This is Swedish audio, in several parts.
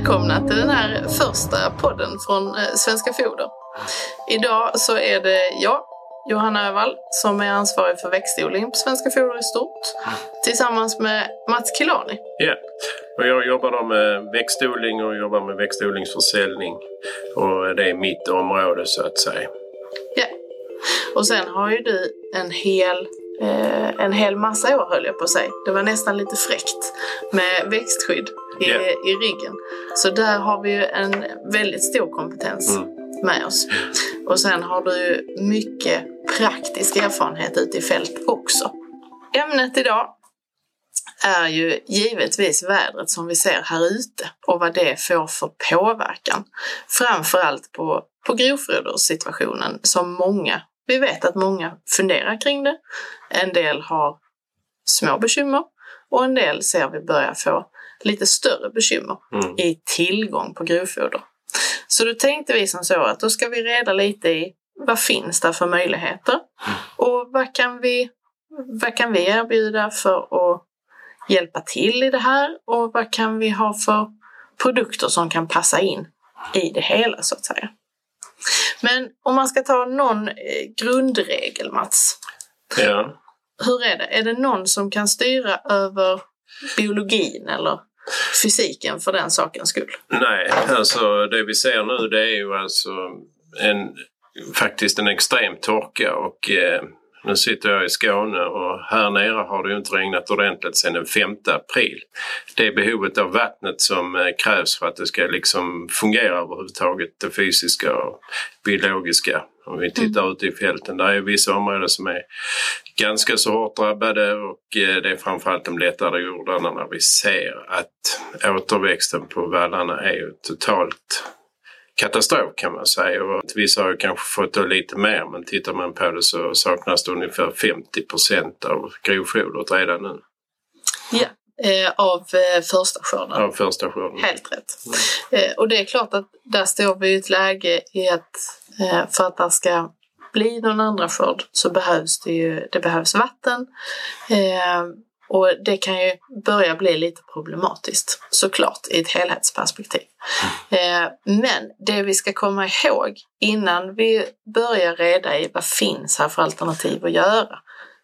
välkomna till den här första podden från eh, Svenska Foder. Idag så är det jag, Johanna Övall, som är ansvarig för växtodling på Svenska Foder i stort, tillsammans med Mats Kilani. Ja, och jag jobbar då med växtodling och jobbar med växtodlingsförsäljning. Och det är mitt område så att säga. Ja. Och sen har ju du en hel eh, en hel massa år höll jag på att säga. Det var nästan lite fräckt med växtskydd i, Ja. i ryggen. Så där har vi ju en väldigt stor kompetens Mm. med oss. Och sen har du mycket praktisk erfarenhet ute i fält också. Ämnet idag är ju givetvis vädret som vi ser här ute och vad det får för påverkan. Framförallt på, på grovfodersituationen som många, vi vet att många funderar kring det. En del har små bekymmer och en del ser vi börjar få lite större bekymmer Mm. i tillgång på grovfoder. Så då tänkte vi som så att då ska vi reda lite i vad finns det för möjligheter och vad kan vi, vad kan vi erbjuda för att hjälpa till i det här och vad kan vi ha för produkter som kan passa in i det hela så att säga. Men om man ska ta någon eh, grundregel Mats, Ja. hur är det? Är det någon som kan styra över biologin eller fysiken för den sakens skull? Nej, alltså det vi ser nu det är ju alltså en, faktiskt en extrem torka och eh, nu sitter jag i Skåne och här nere har det inte regnat ordentligt sedan den 5 april. Det är behovet av vattnet som eh, krävs för att det ska liksom fungera överhuvudtaget, det fysiska och biologiska. Om vi tittar ute i fälten, där är vissa områden som är ganska så hårt drabbade och eh, det är framförallt de lättare jordarna när vi ser att återväxten på vallarna är ju totalt katastrof kan man säga. Och vissa har ju kanske fått då lite mer men tittar man på det så saknas det ungefär 50 procent av grovfodret redan nu Ja. Eh, av eh, första skörden. av första skörden. Helt rätt. Eh, och det är klart att där står vi i ett läge i att eh, för att det ska bli någon andra skörd så behövs det ju det behövs vatten. Och det kan ju börja bli lite problematiskt såklart i ett helhetsperspektiv. Eh, men det vi ska komma ihåg innan vi börjar reda i vad finns här för alternativ att göra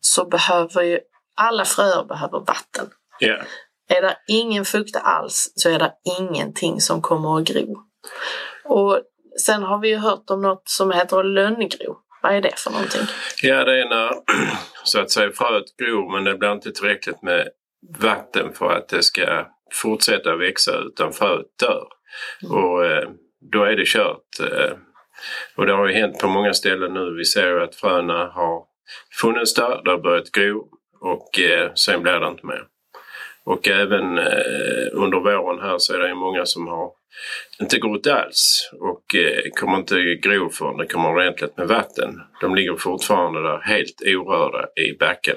så behöver ju alla fröer behöver vatten. Ja. Är det ingen fukt alls så är det ingenting som kommer att gro. Och sen har vi ju hört om något som heter lönngro. Vad är det för någonting? ja, det är när så att säga fröet gror men det blir inte tillräckligt med vatten för att det ska fortsätta växa utan fröet dör. Och eh, då är det kört. Eh, och det har ju hänt på många ställen nu. Vi ser att fröna har funnits där, det har börjat gro och eh, sen blir det inte mer. Och även eh, under våren här så är det ju många som har inte grott alls och eh, kommer inte gro förrän det kommer ordentligt med vatten. De ligger fortfarande där helt orörda i backen.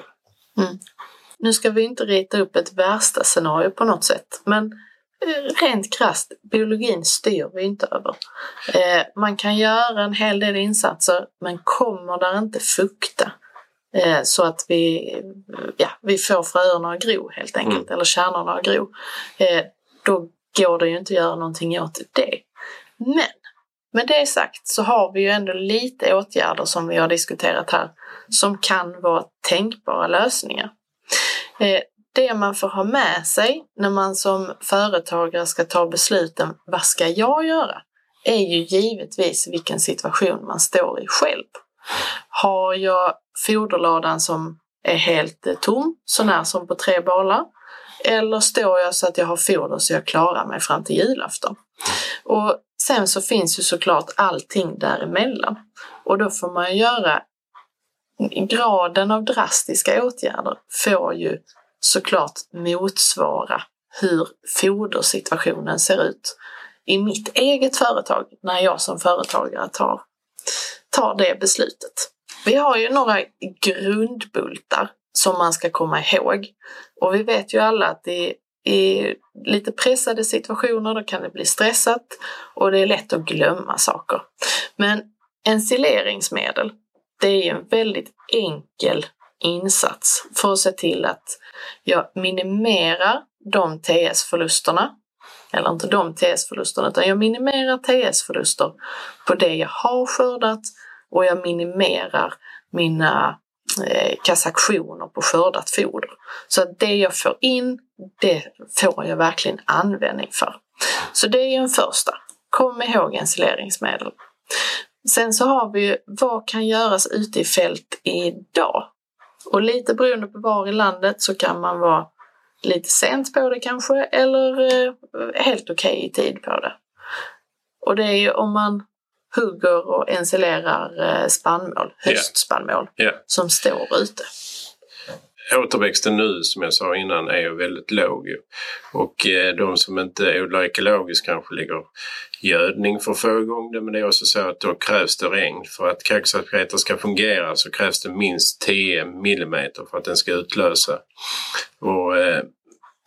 Mm. Nu ska vi inte rita upp ett värsta scenario på något sätt, men eh, rent krasst, biologin styr vi inte över. Eh, man kan göra en hel del insatser, men kommer där inte fukta så att vi, ja, vi får fröerna att gro helt enkelt, eller kärnorna att gro, eh, då går det ju inte att göra någonting åt det. Men med det sagt så har vi ju ändå lite åtgärder som vi har diskuterat här som kan vara tänkbara lösningar. Eh, Det man får ha med sig när man som företagare ska ta besluten, vad ska jag göra? Är ju givetvis vilken situation man står i själv. Har jag foderlådan som är helt eh, tom, så när som på tre balar? Eller står jag så att jag har foder så jag klarar mig fram till julafton? Och sen så finns ju såklart allting däremellan. Och då får man göra graden av drastiska åtgärder får ju såklart motsvara hur fodersituationen ser ut i mitt eget företag när jag som företagare tar, tar det beslutet. Vi har ju några grundbultar som man ska komma ihåg och vi vet ju alla att i, i lite pressade situationer då kan det bli stressat och det är lätt att glömma saker. Men ensileringsmedel det är ju en väldigt enkel insats för att se till att jag minimerar de TS-förlusterna eller inte de TS-förlusterna, utan jag minimerar TS-förluster på det jag har skördat och jag minimerar mina eh, kassaktioner på skördat foder. Så att det jag får in, det får jag verkligen användning för. Så det är ju en första. Kom ihåg ensileringsmedel. Sen så har vi ju vad kan göras ute i fält idag? Och lite beroende på var i landet så kan man vara lite sent på det kanske eller eh, helt okej okay i tid på det. Och det är ju om man hugger och ensilerar eh, spannmål, höstspannmål, yeah. Yeah. som står ute. Återväxten nu som jag sa innan är ju väldigt låg. Och eh, de som inte odlar ekologiskt kanske ligger gödning för att få igång det men det är också så att då krävs det regn. För att kalksalpeter ska fungera så krävs det minst 10 millimeter för att den ska utlösa. Och eh,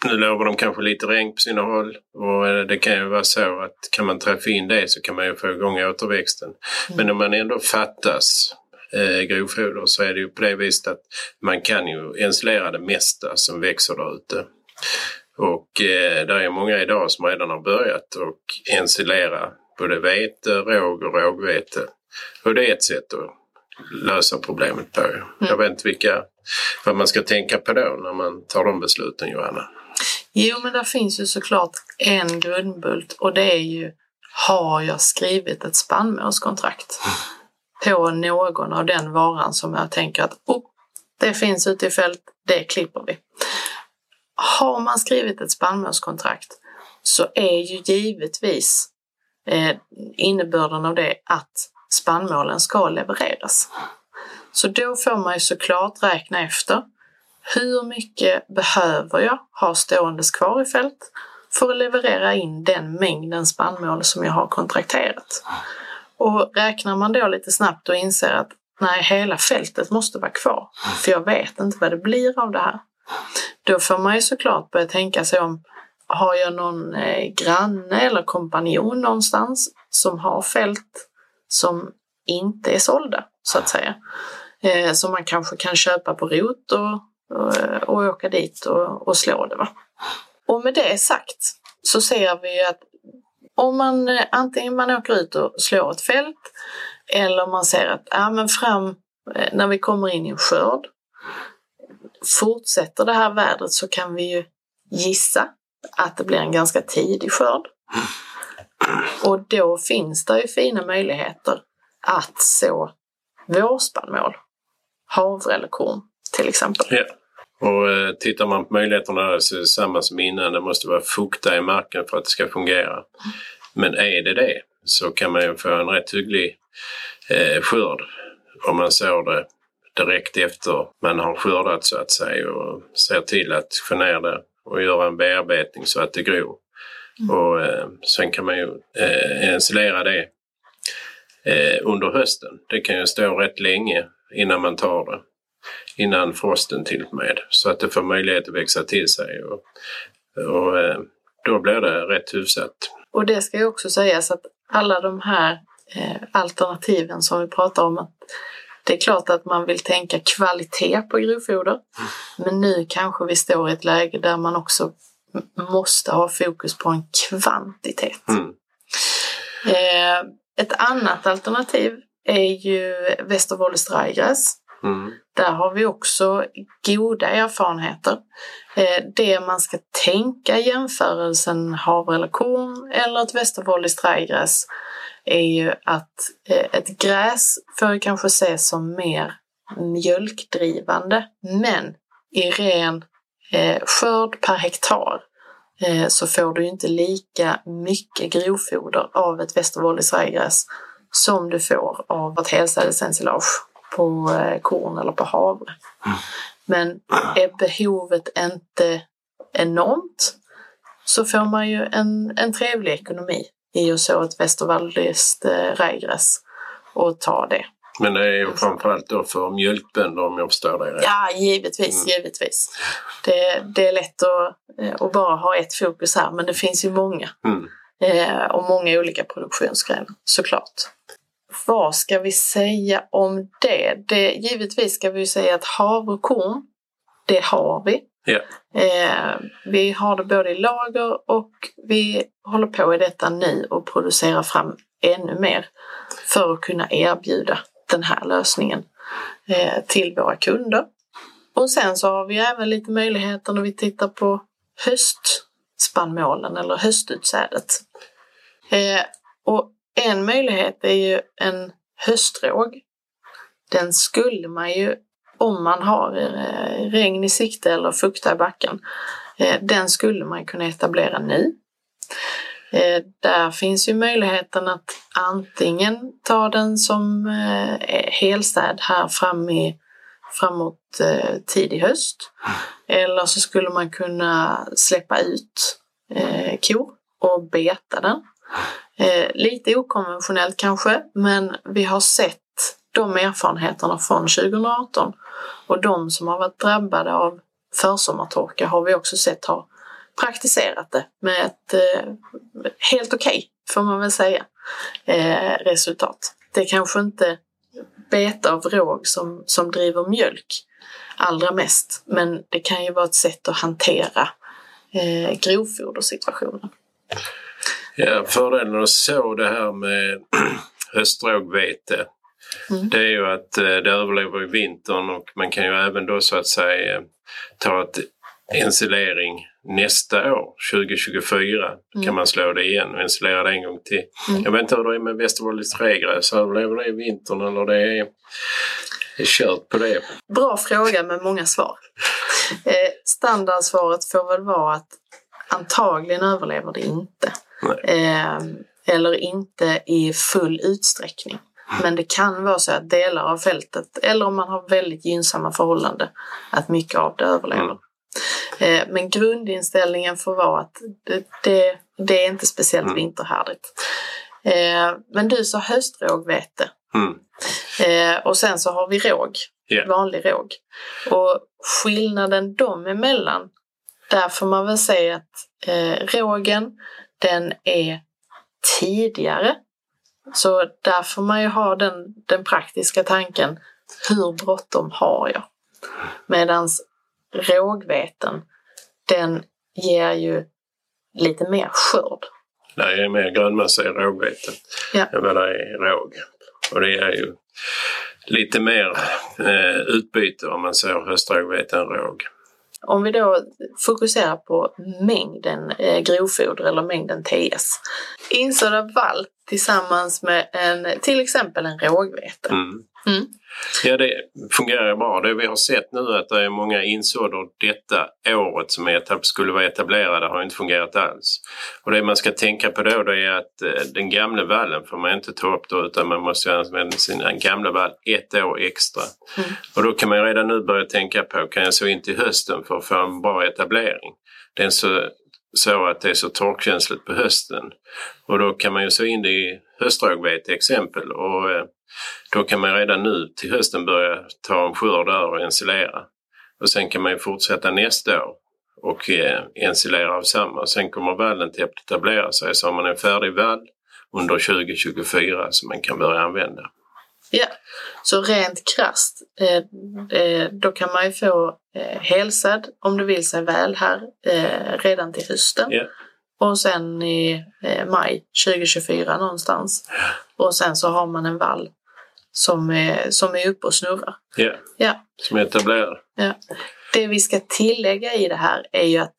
nu lovar de kanske lite regn på sina håll och eh, det kan ju vara så att kan man träffa in det så kan man ju få igång återväxten. Mm. Men om man ändå fattas eh, grovfoder så är det ju på det viset att man kan ju ensilera det mesta som växer där ute. Och eh, det är många idag som redan har börjat och ensilera både vete, råg och rågvete. Och det är ett sätt att lösa problemet på. Mm. Jag vet inte vilka, vad man ska tänka på då när man tar de besluten Johanna. Jo, men där finns ju såklart en grundbult och det är ju har jag skrivit ett spannmålskontrakt på någon av den varan som jag tänker att oh, det finns ute i fält, det klipper vi. Har man skrivit ett spannmålskontrakt så är ju givetvis eh, innebörden av det att spannmålen ska levereras. Så då får man ju såklart räkna efter hur mycket behöver jag ha ståendes kvar i fält för att leverera in den mängden spannmål som jag har kontrakterat? Och räknar man då lite snabbt och inser att nej, hela fältet måste vara kvar, för jag vet inte vad det blir av det här. Då får man ju såklart börja tänka sig om, har jag någon eh, granne eller kompanjon någonstans som har fält som inte är sålda, så att säga. Eh, som man kanske kan köpa på rot och och, och åka dit och, och slå det. Va? Och med det sagt så ser vi att om man eh, antingen man åker ut och slår ett fält eller man ser att ja, men fram eh, när vi kommer in i en skörd fortsätter det här vädret så kan vi ju gissa att det blir en ganska tidig skörd. Och då finns det ju fina möjligheter att så vårspannmål, havre eller korn till exempel. Ja. Och eh, tittar man på möjligheterna så är det samma som innan. Det måste vara fukta i marken för att det ska fungera. Men är det det så kan man ju få en rätt hygglig eh, skörd om man sår det direkt efter man har skördat så att säga och ser till att få ner det och göra en bearbetning så att det gror. Mm. Och eh, sen kan man ju eh, ensilera det eh, under hösten. Det kan ju stå rätt länge innan man tar det innan frosten till med så att det får möjlighet att växa till sig. Och, och eh, då blir det rätt hyfsat. Och det ska ju också sägas att alla de här eh, alternativen som vi pratar om, att det är klart att man vill tänka kvalitet på grovfoder, mm. men nu kanske vi står i ett läge där man också måste ha fokus på en kvantitet. Mm. Eh, ett annat alternativ är ju Västervolles drygrass Mm. Där har vi också goda erfarenheter. Eh, det man ska tänka jämförelsen havre eller korn eller ett västervolliskt trädgräs är ju att eh, ett gräs får kanske ses som mer mjölkdrivande men i ren eh, skörd per hektar så får du inte lika mycket grovfoder av ett västervolliskt trädgräs som du får av ett helsädesensilage på eh, korn eller på havre. Men är behovet inte enormt så får man ju en, en trevlig ekonomi i att så ett västervaldiskt eh, rägräs och ta det. Men det är ju framförallt då för mjölkbönder om jag förstår dig rätt? Ja, givetvis, mm. givetvis. Det, det är lätt att, eh, att bara ha ett fokus här men det finns ju många. Mm. och många olika produktionsgrenar såklart. Vad ska vi säga om det? det givetvis ska vi säga att havrekorn, det har vi. Ja. Eh, vi har det både i lager och vi håller på i detta nu och producerar fram ännu mer för att kunna erbjuda den här lösningen eh, till våra kunder. Och sen så har vi även lite möjligheter när vi tittar på höstspannmålen eller höstutsädet. Eh, och en möjlighet är ju en höstråg. Den skulle man ju, om man har eh, regn i sikte eller fukta i backen, eh, den skulle man kunna etablera nu. Eh, där finns ju möjligheten att antingen ta den som helstäd här fram i, framåt tidig höst. Eller så skulle man kunna släppa ut kor och beta den. Eh, lite okonventionellt kanske, men vi har sett de erfarenheterna från 2018 och de som har varit drabbade av försommartorka har vi också sett har praktiserat det med ett eh, helt okej, okay, får man väl säga, eh, resultat. Det är kanske inte bete av råg som, som driver mjölk allra mest, men det kan ju vara ett sätt att hantera eh, grovfodersituationen. Ja, fördelen att så det här med höstrågvete mm. det är ju att eh, det överlever i vintern och man kan ju även då så att säga ta ett ensilering nästa år, 2024, mm. kan man slå det igen och ensilera det en gång till. Mm. Jag vet inte hur det är med Västerbottens trägräs, överlever det i vintern eller det är, är kört på det? Bra fråga med många svar. Eh, standardsvaret får väl vara att antagligen överlever det inte. Eh, eller inte i full utsträckning. Men det kan vara så att delar av fältet, eller om man har väldigt gynnsamma förhållanden, att mycket av det överlever. Mm. Eh, men grundinställningen får vara att det, det, det är inte speciellt mm. vinterhärdigt. Eh, men du sa höstrågvete. Mm. Eh, och sen så har vi råg, yeah. vanlig råg. Och skillnaden dem emellan, där får man väl säga att rågen, den är tidigare. Så där får man ju ha den, den praktiska tanken, hur bråttom har jag? Medans rågveten, den ger ju lite mer skörd. Det är mer grönmassa i rågvete ja. än vad det är i råg. Och det är ju lite mer eh, utbyte om man ser höstrågvete än råg. Om vi då fokuserar på mängden eh, grovfoder eller mängden TS. Insådda vall tillsammans med en, till exempel en rågvete. Mm. Mm. Ja, det fungerar bra. Det vi har sett nu att det är många insådor detta året som skulle vara etablerade har inte fungerat alls. Och det man ska tänka på då det är att eh, den gamla vallen får man inte ta upp då utan man måste använda sin gamla vall ett år extra. Mm. Och då kan man redan nu börja tänka på, kan jag så in till hösten för att få en bra etablering? Är så, så att det är så torkkänsligt på hösten. Och då kan man ju så in det i höstrågvete exempel och eh, då kan man redan nu till hösten börja ta en skörd där och ensilera. Och sen kan man ju fortsätta nästa år och eh, ensilera av samma. Sen kommer vallen till att etablera sig så har man en färdig vall under 2024 som man kan börja använda. Ja, så rent krast, eh, eh, då kan man ju få eh, hälsad om det vill sig väl här eh, redan till hösten. Yeah. Och sen i maj 2024 någonstans. Och sen så har man en vall som är, som är uppe och snurrar. Yeah. Ja, som är etablerad. Ja. Det vi ska tillägga i det här är ju att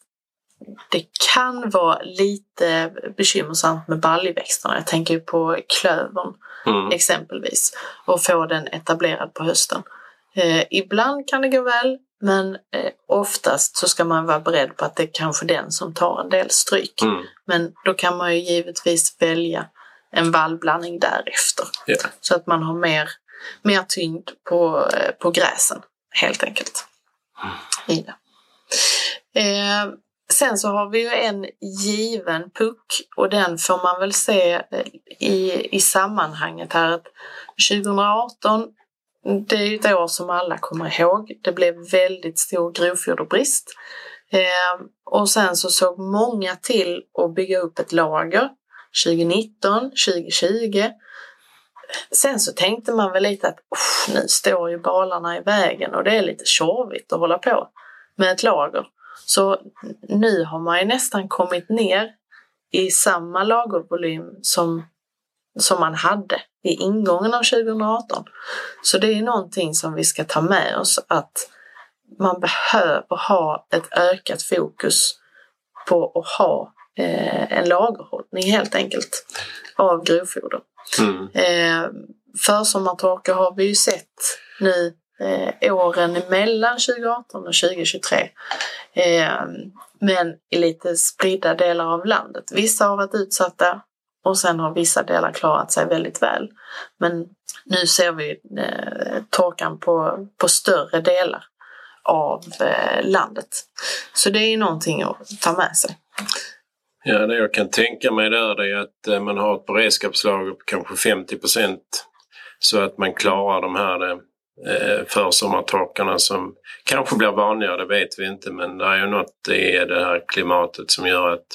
det kan vara lite bekymmersamt med baljväxterna. Jag tänker på klövern mm. exempelvis och få den etablerad på hösten. Eh, ibland kan det gå väl men eh, oftast så ska man vara beredd på att det är kanske den som tar en del stryk. Mm. Men då kan man ju givetvis välja en vallblandning därefter. Yeah. Så att man har mer, mer tyngd på, eh, på gräsen helt enkelt. Mm. I det. Eh, sen så har vi ju en given puck och den får man väl se eh, i, i sammanhanget här 2018 det är ju ett år som alla kommer ihåg. Det blev väldigt stor grovfoderbrist. Eh, och sen så såg många till att bygga upp ett lager 2019, 2020. Sen så tänkte man väl lite att nu står ju balarna i vägen och det är lite tjorvigt att hålla på med ett lager. Så nu har man ju nästan kommit ner i samma lagervolym som, som man hade i ingången av 2018. Så det är någonting som vi ska ta med oss att man behöver ha ett ökat fokus på att ha eh, en lagerhållning helt enkelt av grovfoder. Mm. Eh, försommartorka har vi ju sett nu eh, åren mellan 2018 och 2023. Eh, men i lite spridda delar av landet. Vissa har varit utsatta och sen har vissa delar klarat sig väldigt väl. Men nu ser vi eh, torkan på, på större delar av eh, landet. Så det är någonting att ta med sig. Ja, det jag kan tänka mig där är att eh, man har ett beredskapslager på kanske 50 procent så att man klarar de här eh, eh, försommartorkarna som kanske blir vanligare, det vet vi inte, men det är ju något i det här klimatet som gör att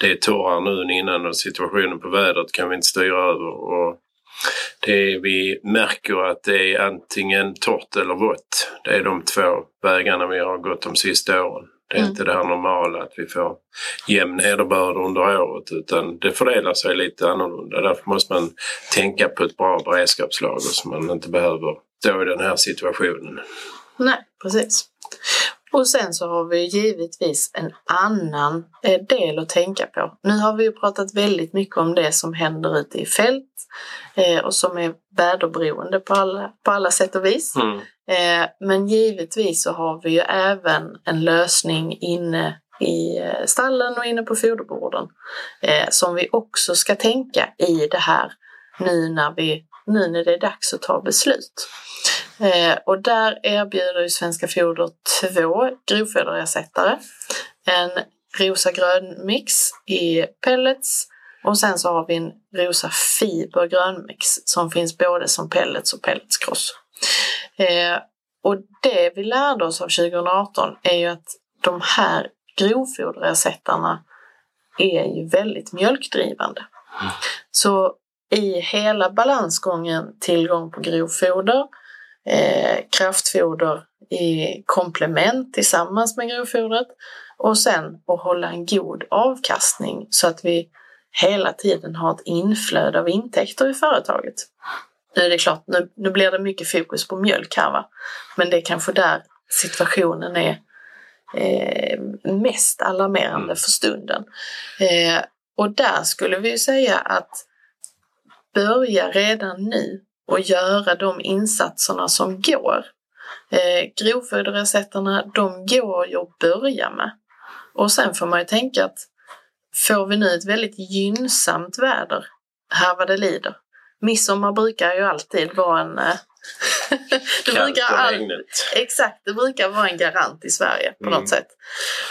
det är torrare nu än innan och situationen på vädret kan vi inte styra över. Och det vi märker att det är antingen torrt eller vått. Det är de två vägarna vi har gått de sista åren. Det är Mm. inte det här normala att vi får jämn nederbörd under året utan det fördelar sig lite annorlunda. Därför måste man tänka på ett bra beredskapslager så man inte behöver stå i den här situationen. Nej, precis. Och sen så har vi givetvis en annan eh, del att tänka på. Nu har vi ju pratat väldigt mycket om det som händer ute i fält eh, och som är väderberoende på alla, på alla sätt och vis. Mm. Eh, men givetvis så har vi ju även en lösning inne i stallen och inne på foderborden som vi också ska tänka i det här nu när, vi, nu när det är dags att ta beslut. Eh, och där erbjuder ju Svenska Foder två grovfoderersättare. En rosa grön mix i pellets och sen så har vi en rosa fiber grönmix som finns både som pellets och pelletskross. Eh, och det vi lärde oss av 2018 är ju att de här grovfoderersättarna är ju väldigt mjölkdrivande. Så i hela balansgången tillgång på grovfoder, eh, kraftfoder i komplement tillsammans med grovfodret och sen att hålla en god avkastning så att vi hela tiden har ett inflöde av intäkter i företaget. Nu är det klart, nu, nu blir det mycket fokus på mjölk här va, men det är kanske där situationen är eh, mest alarmerande Mm. för stunden. Eh, och där skulle vi ju säga att börja redan nu och göra de insatserna som går. Eh, grovfoderersättarna, de går ju att börja med. Och sen får man ju tänka att får vi nu ett väldigt gynnsamt väder här vad det lider. Midsommar brukar ju alltid vara en... eh, det brukar all. Exakt, det brukar vara en garant i Sverige på Mm. något sätt.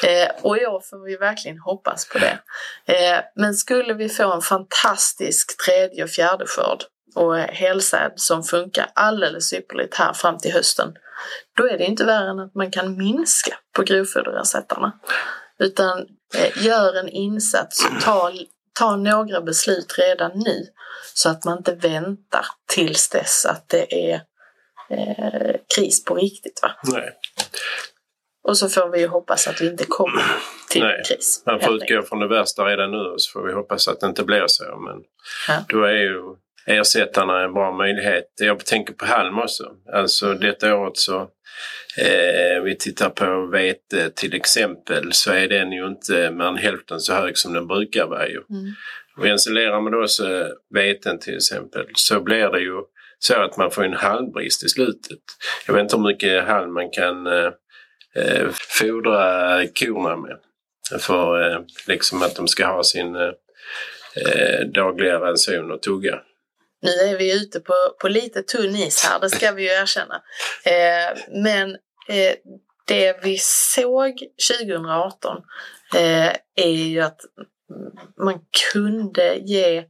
Eh, och i år får vi verkligen hoppas på det. Eh, men skulle vi få en fantastisk tredje och fjärde skörd och helsäd som funkar alldeles ypperligt här fram till hösten, då är det inte värre än att man kan minska på grovfoderersättarna. Utan eh, gör en insats ta, ta några beslut redan nu så att man inte väntar tills dess att det är eh, kris på riktigt. Va? Nej, Och så får vi ju hoppas att vi inte kommer till Nej, kris. man får utgå från det värsta redan nu så får vi hoppas att det inte blir så. Men Ja. då är ju ersättarna en bra möjlighet. Jag tänker på halm också. Alltså detta året så eh, vi tittar på vete till exempel så är den ju inte mer än hälften så hög som den brukar vara ju. Mm. Ensilerar man då så veten till exempel så blir det ju så att man får en halmbrist i slutet. Jag vet inte hur mycket halm man kan eh, eh, fodra korna med. För eh, liksom att de ska ha sin eh, eh, dagliga ranson och tugga. Nu är vi ute på, på lite tunn is här, det ska vi ju erkänna. Eh, men eh, det vi såg 2018 eh, är ju att man kunde ge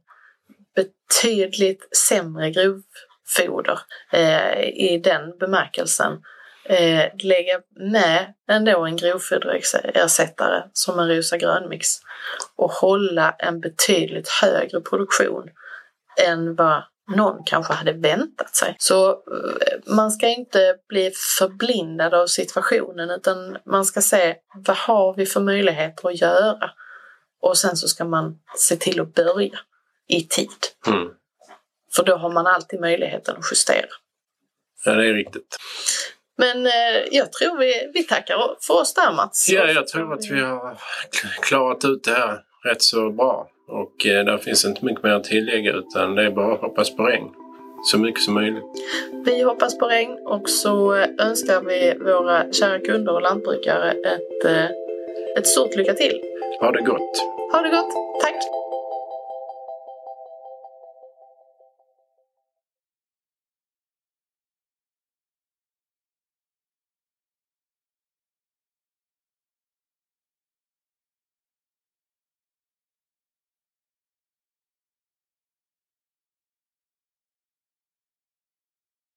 betydligt sämre grovfoder eh, i den bemärkelsen. Eh, lägga med ändå en grovfoderersättare som en rosa grönmix och hålla en betydligt högre produktion än vad någon kanske hade väntat sig. Så eh, man ska inte bli förblindad av situationen utan man ska se vad har vi för möjligheter att göra? Och sen så ska man se till att börja i tid. Mm. För då har man alltid möjligheten att justera. Ja, det är riktigt. Men eh, jag tror vi, vi tackar för oss där Mats. Ja, jag tror att vi har klarat ut det här rätt så bra. Och eh, där finns inte mycket mer att tillägga utan det är bara att hoppas på regn. Så mycket som möjligt. Vi hoppas på regn och så önskar vi våra kära kunder och lantbrukare ett, eh, ett stort lycka till. Ha det gott! Ha det gott! Tack!